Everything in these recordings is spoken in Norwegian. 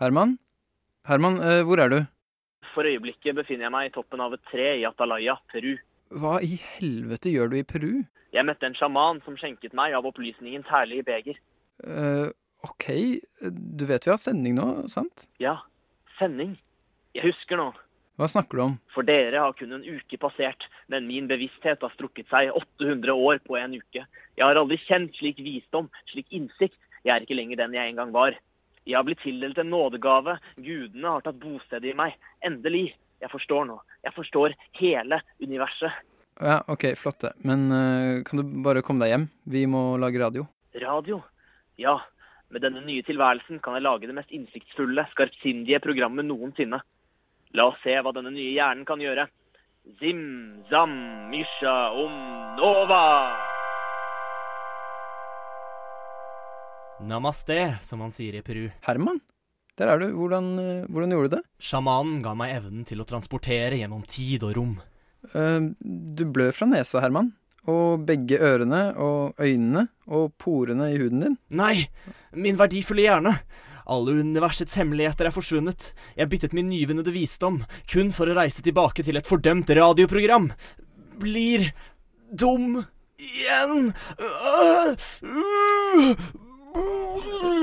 Herman? Herman, eh, hvor er du? For øyeblikket befinner jeg meg i toppen av et tre i Atalaya, Peru. Hva i helvete gjør du i Peru? Jeg møtte en sjaman som skjenket meg av opplysningens herlige beger. Uh, ok, du vet vi har sending nå, sant? Ja, sending. Jeg husker nå. Hva snakker du om? For dere har kun en uke passert, men min bevissthet har strukket seg 800 år på en uke. Jeg har aldri kjent slik visdom, slik innsikt. Jeg er ikke lenger den jeg en gang var. Jeg har blitt tildelt en nådegave. Gudene har tatt bosted i meg. Endelig. Jeg forstår nå. Jeg forstår hele universet. Ja, ok, flott det. Men uh, kan du bare komme deg hjem? Vi må lage radio. Radio? Ja. Med denne nye tilværelsen kan jeg lage det mest innsiktsfulle, skarpsindige programmet noensinne. La oss se hva denne nye hjernen kan gjøre. Zim, zam, misha, om, nova! Namaste, som man sier i Peru. Herman? Der er du. Hvordan, eh, hvordan gjorde du det? Sjamanen ga meg evnen til å transportere gjennom tid og rom. Uh, du blør fra nesa, Herman. Og begge ørene og øynene og porene i huden din. Nei! Min verdifulle hjerne! Alle universets hemmeligheter er forsvunnet. Jeg byttet min nyvunnede visdom kun for å reise tilbake til et fordømt radioprogram. Blir dum igjen.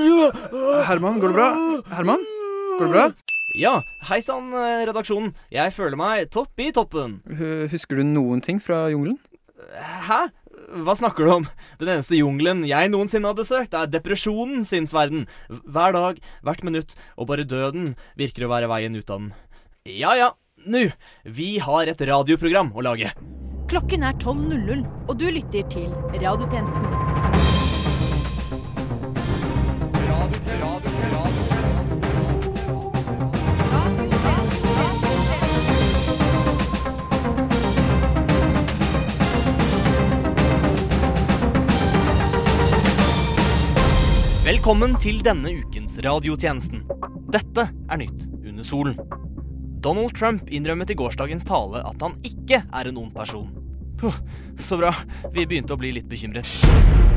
Herman, går det bra? Herman, går det bra? Ja, hei sann, eh, redaksjonen. Jeg føler meg topp i toppen. Husker du noen ting fra jungelen? Hæ? Hva snakker du om? Den eneste jungelen jeg noensinne har besøkt, er depresjonen sinns verden. Hver dag, hvert minutt, og bare døden virker å være veien ut av den. Ja ja, nu. Vi har et radioprogram å lage. Klokken er 12.00, og du lytter til Radiotjenesten. Velkommen til denne ukens radiotjenesten. Dette er nytt under solen. Donald Trump innrømmet i gårsdagens tale at han ikke er en ond person. Puh, så bra. Vi begynte å bli litt bekymret.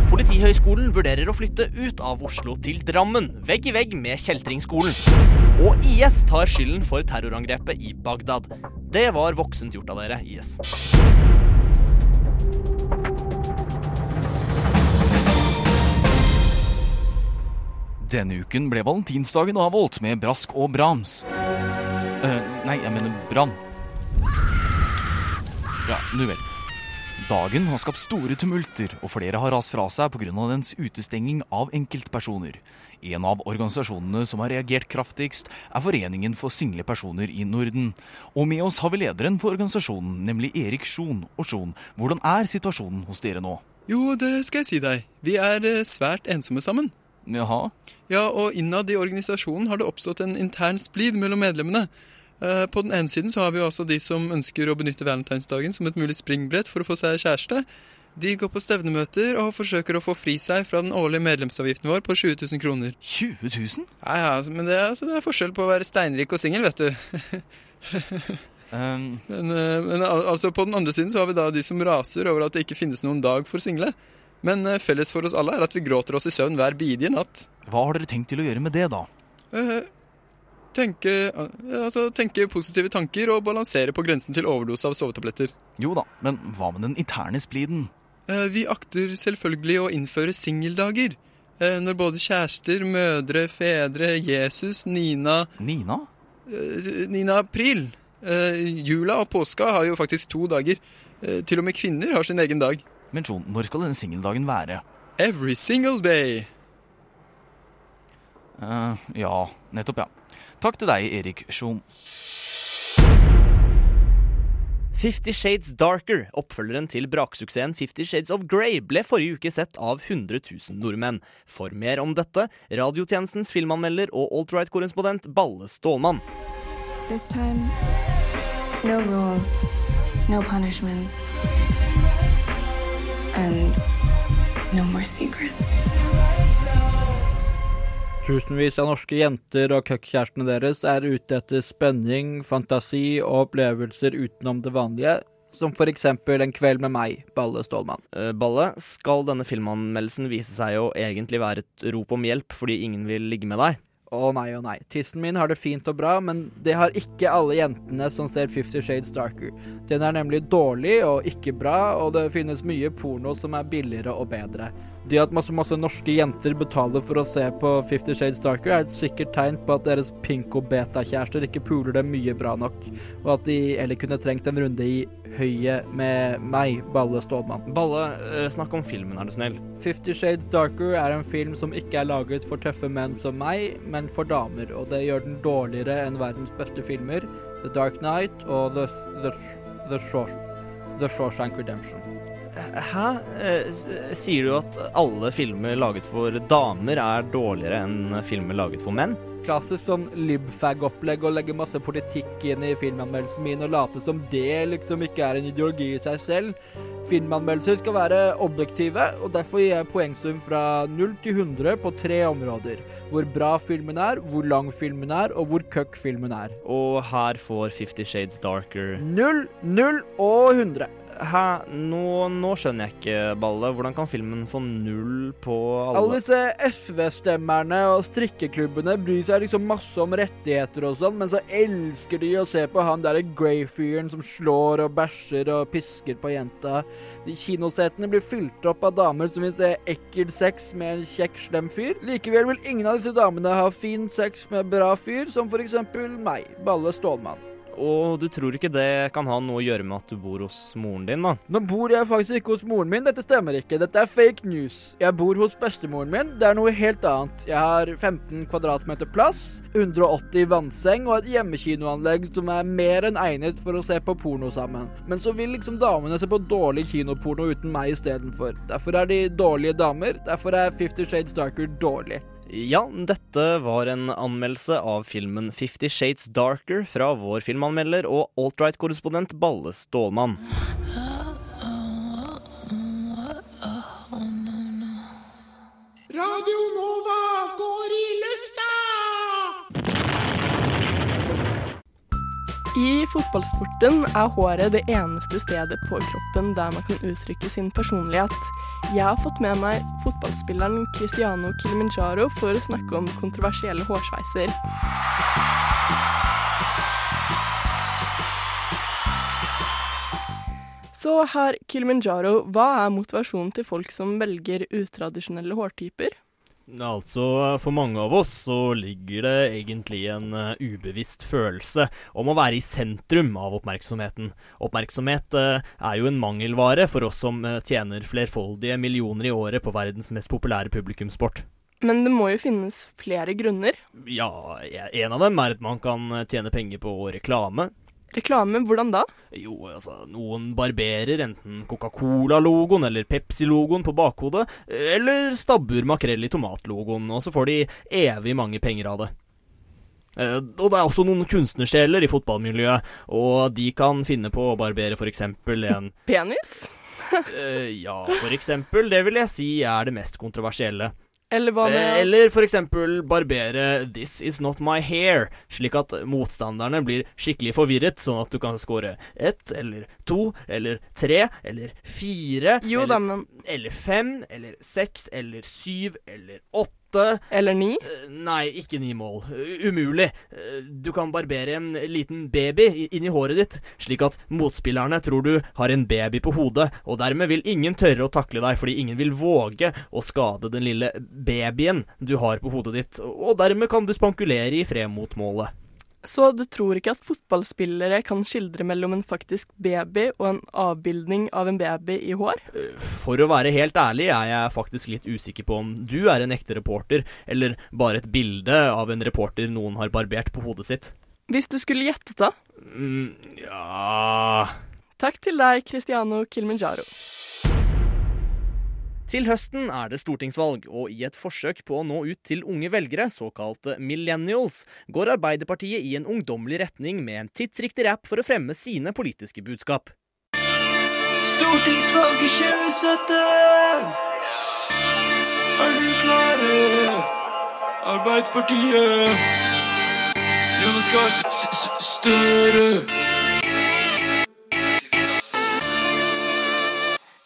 Politihøgskolen vurderer å flytte ut av Oslo til Drammen, vegg i vegg med Kjeltringskolen. Og IS tar skylden for terrorangrepet i Bagdad. Det var voksent gjort av dere, IS. Denne uken ble valentinsdagen avholdt med brask og brams. Eh, nei, jeg mener brann. Ja, nu vel. Dagen har skapt store tumulter, og flere har rast fra seg pga. dens utestenging av enkeltpersoner. En av organisasjonene som har reagert kraftigst, er Foreningen for single personer i Norden. Og med oss har vi lederen for organisasjonen, nemlig Erik Sjon. Og Sjon, hvordan er situasjonen hos dere nå? Jo, det skal jeg si deg. Vi er eh, svært ensomme sammen. Jaha? Ja, og innad i organisasjonen har det oppstått en intern splid mellom medlemmene. Eh, På den ene siden så har vi jo altså de som ønsker å benytte valentinsdagen som et mulig springbrett for å få seg kjæreste. De går på stevnemøter og forsøker å få fri seg fra den årlige medlemsavgiften vår på 20 000 kroner. 20 000? Ja, ja, altså, men det er, altså, det er forskjell på å være steinrik og singel, vet du. Um, Men, eh, men altså, på den andre siden så har vi da de som raser over at det ikke finnes noen dag for single. Men eh, felles for oss alle er at vi gråter oss i søvn hver bidige natt. hva har dere tenkt til å gjøre med det, da? Eh, tenke, eh, altså, tenke positive tanker og balansere på grensen til overdose av sovetabletter. Jo da, men hva med den interne spliden? Eh, vi akter selvfølgelig å innføre singeldager. Eh, når både kjærester, mødre, fedre, Jesus, Nina Nina? eh, Nina April. Eh, jula og påska har jo faktisk to dager. Til og med kvinner har sin egen dag. Men Jon, når skal denne singeldagen være? Every single day. Uh, ja, nettopp, ja. Takk til deg, Erik Sjon. Fifty Shades Darker, oppfølgeren til braksuksessen Fifty Shades of Grey, ble forrige uke sett av 100 000 nordmenn. For mer om dette, radiotjenestens filmanmelder og alt-right-korrespondent Balle Stålmann. This time, no rules, no punishments, and no more secrets. Tusenvis av norske jenter og cuckkjærestene deres er ute etter spenning, fantasi og opplevelser utenom det vanlige, som for eksempel En kveld med meg, Balle Stålmann. Eh, Balle, skal denne filmanmeldelsen vise seg å egentlig være et rop om hjelp fordi ingen vil ligge med deg? Å nei, å nei. Tissen min har det fint og bra, men det har ikke alle jentene som ser Fifty Shades Darker. Den er nemlig dårlig og ikke bra, og det finnes mye porno som er billigere og bedre. Det at masse, masse norske jenter betaler for å se på Fifty Shades Darker, er et sikkert tegn på at deres pinko-beta-kjærester ikke puler dem mye bra nok, og at de heller kunne trengt en runde i høyet med meg, Balle Stålmann. Balle, eh, snakk om filmen, er du snill. Fifty Shades Darker er en film som ikke er laget for tøffe menn som meg, men for damer, og det gjør den dårligere enn verdens beste filmer, The Dark Knight og The, The, The, Shaw, The Shawshank Redemption. Hæ? Eh, Sier du at alle filmer laget for damer er dårligere enn filmer laget for menn? Klassisk sånn libfag-opplegg å legge masse politikk inn i filmanmeldelsen min og late som det liksom ikke er en ideologi i seg selv. Filmanmeldelser skal være objektive, og derfor gir jeg poengsum fra 0 til 100 på tre områder. Hvor bra filmen er, hvor lang filmen er, og hvor køkk filmen er. Og her får Fifty Shades Darker 0, 0 og 100. Hæ? Nå, nå skjønner jeg ikke, Balle. Hvordan kan filmen få null på alle Alle disse SV-stemmerne og strikkeklubbene bryr seg liksom masse om rettigheter og sånn, men så elsker de å se på han derre Grey-fyren som slår og bæsjer og pisker på jenta. De kinosetene blir fylt opp av damer som vil se ekkel sex med en kjekk, slem fyr. Likevel vil ingen av disse damene ha fin sex med bra fyr, som for eksempel meg, Balle Stålmann. Og du tror ikke det kan ha noe å gjøre med at du bor hos moren din, da? Nå bor jeg faktisk ikke hos moren min, dette stemmer ikke. Dette er fake news. Jeg bor hos bestemoren min, det er noe helt annet. Jeg har 15 kvadratmeter plass, 180 vannseng og et hjemmekinoanlegg som er mer enn egnet for å se på porno sammen. Men så vil liksom damene se på dårlig kinoporno uten meg istedenfor. Derfor er de dårlige damer, derfor er Fifty Shades Darker dårlig. Ja, dette var en anmeldelse av filmen Fifty Shades Darker fra vår filmanmelder og alt-right-korrespondent Balle Stålmann. Radio Nova går i lufta! I fotballsporten er håret det eneste stedet på kroppen der man kan uttrykke sin personlighet. Jeg har fått med meg fotballspilleren Cristiano Kilimanjaro for å snakke om kontroversielle hårsveiser. Så her, Kilimanjaro, hva er motivasjonen til folk som velger utradisjonelle hårtyper? Altså, for mange av oss så ligger det egentlig en uh, ubevisst følelse om å være i sentrum av oppmerksomheten. Oppmerksomhet uh, er jo en mangelvare for oss som uh, tjener flerfoldige millioner i året på verdens mest populære publikumssport. Men det må jo finnes flere grunner. Ja, en av dem er at man kan tjene penger på reklame. Reklame, hvordan da? Jo, altså, noen barberer enten Coca-Cola-logoen eller Pepsi-logoen på bakhodet, eller stabber makrell i tomat-logoen, og så får de evig mange penger av det. Eh, Og det er også noen kunstnersjeler i fotballmiljøet, og de kan finne på å barbere for eksempel en Penis? eh, Ja, for eksempel. Det vil jeg si er det mest kontroversielle. Eller hva Eh, med Eller for eksempel barbere 'This is not my hair', slik at motstanderne blir skikkelig forvirret, sånn at du kan score ett eller to eller tre eller fire Jo eller, da, men eller fem eller seks eller syv eller åtte. Eller ni? Eh, Nei, ikke ni mål. Umulig. Eh, Du kan barbere en liten baby i- inni håret ditt, slik at motspillerne tror du har en baby på hodet, og dermed vil ingen tørre å takle deg, fordi ingen vil våge å skade den lille babyen du har på hodet ditt, og dermed kan du spankulere i fred mot målet. Så du tror ikke at fotballspillere kan skildre mellom en faktisk baby og en avbildning av en baby i hår? For å være helt ærlig er jeg faktisk litt usikker på om du er en ekte reporter, eller bare et bilde av en reporter noen har barbert på hodet sitt. Hvis du skulle gjettet, da? Mm, ja Takk til deg, Cristiano Kilimanjaro. Til høsten er det stortingsvalg, og i et forsøk på å nå ut til unge velgere, såkalte millennials, går Arbeiderpartiet i en ungdommelig retning med en tidsriktig rapp for å fremme sine politiske budskap. Stortingsvalget 2017! Er du klare? Arbeiderpartiet! Jonas Gahr Støre!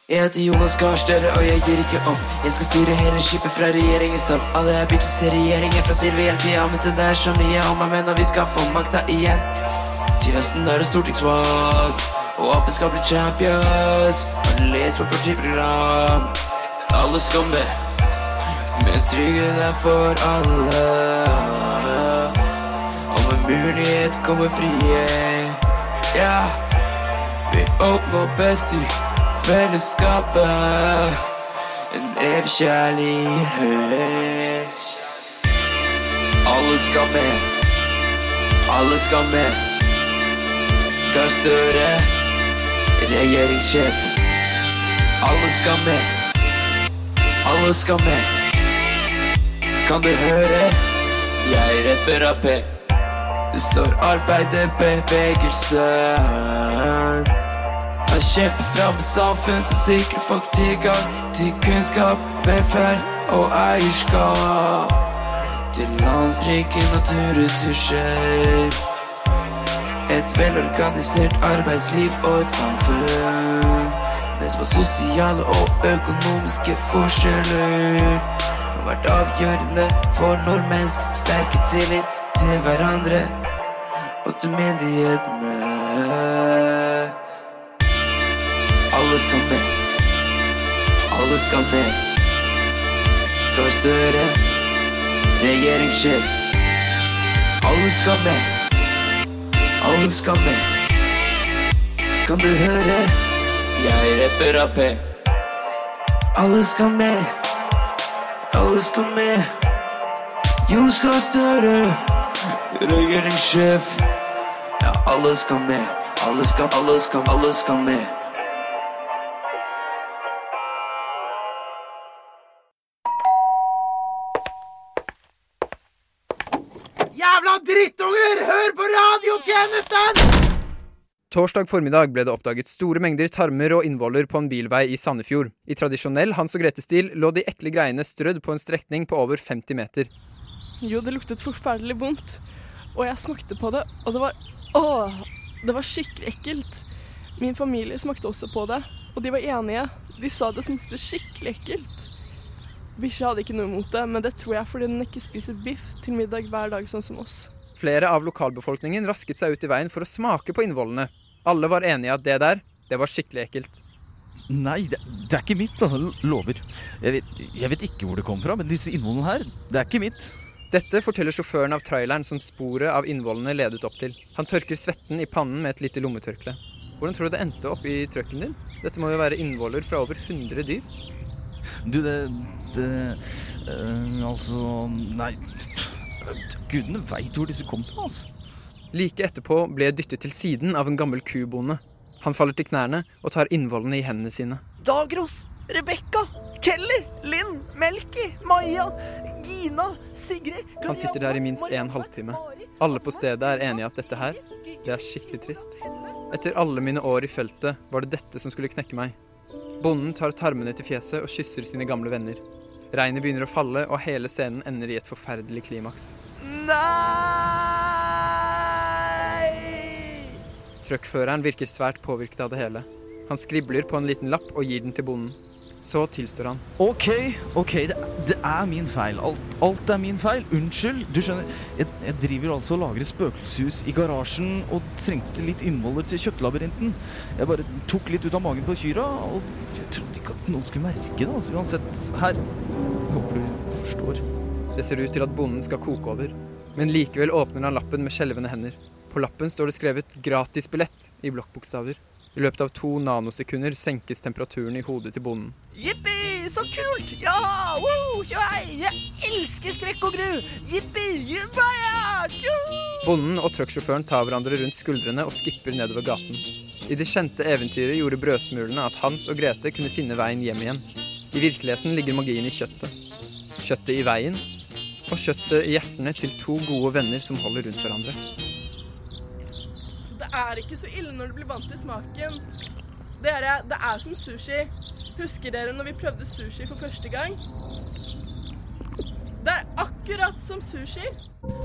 Jeg heter Jonas Gahr Støre, og jeg gir ikke opp. Jeg skal styre hele skipet fra regjeringens topp. Alle er bitches til regjeringen fra Silvi hele tida, men se det er så mye om meg, men og vi skal få makta igjen. Til høsten er det stortingsvalg, og Ap skal bli champions. Og les vårt partiprogram. Alle skal med, men trygghet er for alle. Og med mulighet kommer frihet. Ja, vi oppnår best i fellesskapet. En evig kjærlighet. Alle skal med. Alle skal med. Gahr Støre, regjeringssjef. Alle skal med. Alle skal med. Kan du høre? Jeg rapper AP. Det står arbeiderbevegelsen. Jeg kjemper fram et samfunn som sikrer folk tilgang til kunnskap, velferd og eierskap. Til landets rike naturressurser. Et velorganisert arbeidsliv og et samfunn med små sosiale og økonomiske forskjeller har vært avgjørende for nordmenns sterke tillit til hverandre og til myndighetene. Alle skal med. Alle skal med. Gahr Støre, regjeringssjef. Alle skal med. Alle skal med. Kan du høre? Jeg rapper AP. Alle skal med. Alle skal med. Jonas Gahr Støre, regjeringssjef. Ja, alle skal med. Alle skal, alle skal, alle skal med. Drittunger! Hør på radiotjenesten! Torsdag formiddag ble det oppdaget store mengder tarmer og innvoller på en bilvei i Sandefjord. I tradisjonell Hans og Grete-stil lå de ekle greiene strødd på en strekning på over 50 meter. Jo, det luktet forferdelig vondt. Og jeg smakte på det, og det var Åh! Det var skikkelig ekkelt. Min familie smakte også på det, og de var enige. De sa det smakte skikkelig ekkelt. Bikkja hadde ikke noe imot det, men det tror jeg fordi den ikke spiser biff til middag hver dag, sånn som oss. Flere av lokalbefolkningen rasket seg ut i veien for å smake på innvollene. Alle var enige at det der, det var skikkelig ekkelt. Nei, det, det er ikke mitt, altså. Lover. Jeg vet, jeg vet ikke hvor det kom fra, men disse innvollene her, det er ikke mitt. Dette forteller sjåføren av traileren som sporet av innvollene ledet opp til. Han tørker svetten i pannen med et lite lommetørkle. Hvordan tror du det endte opp i trucken din? Dette må jo være innvoller fra over 100 dyr. Du, det, det øh, Altså Nei. Gudene veit hvor disse kom fra, altså. Like etterpå ble jeg dyttet til siden av en gammel kubonde. Han faller til knærne og tar innvollene i hendene sine. Dagros, Rebekka, Kelly, Linn, Melky, Maja, Gina, Sigrid Han sitter der i minst en halvtime. Alle på stedet er enige i at dette her, det er skikkelig trist. Etter alle mine år i feltet var det dette som skulle knekke meg. Bonden tar tarmene til fjeset og kysser sine gamle venner. Regnet begynner å falle, og hele scenen ender i et forferdelig klimaks. Nei! Truckføreren virker svært påvirket av det hele. Han skribler på en liten lapp og gir den til bonden. Så tilstår han. OK, ok, det, det er min feil. Alt, alt er min feil. Unnskyld. Du skjønner, jeg, jeg driver altså og lager spøkelseshus i garasjen og trengte litt innvoller til kjøttlabyrinten. Jeg bare tok litt ut av magen på kyrne, og jeg trodde ikke at noen skulle merke det. Altså, uansett, her. Jeg håper du forstår. Det ser ut til at bonden skal koke over. Men likevel åpner han lappen med skjelvende hender. På lappen står det skrevet 'gratisbillett' i blokkbokstaver. I løpet av to nanosekunder senkes temperaturen i hodet til bonden. Jippi, så kult! Ja! Woo, tjohei! Jeg elsker skrekk og gru! Jippi, jubaya! Bonden og trucksjåføren tar hverandre rundt skuldrene og skipper nedover gaten. I det kjente eventyret gjorde brødsmulene at Hans og Grete kunne finne veien hjem igjen. I virkeligheten ligger magien i kjøttet. Kjøttet i veien, og kjøttet i hjertene til to gode venner som holder rundt hverandre. Det er ikke så ille når du blir vant til smaken. Dere, det er som sushi. Husker dere når vi prøvde sushi for første gang? Det er akkurat som sushi.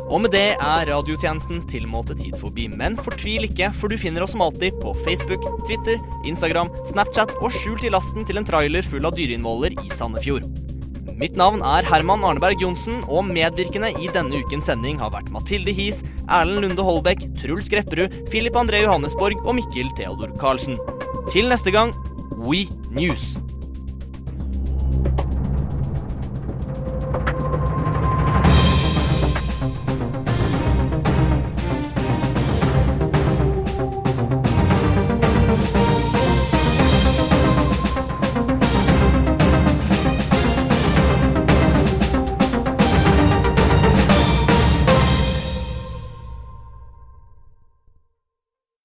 Og med det er radiotjenestens tilmålte tid forbi. Men fortvil ikke, for du finner oss som alltid på Facebook, Twitter, Instagram, Snapchat og skjult i lasten til en trailer full av dyreinnvoller i Sandefjord. Mitt navn er Herman Arneberg Johnsen, og medvirkende i denne ukens sending har vært Mathilde His, Erlend Lunde Holbæk, Truls Grepperud, Filip André Johannesborg og Mikkel Theodor Karlsen. Til neste gang We News.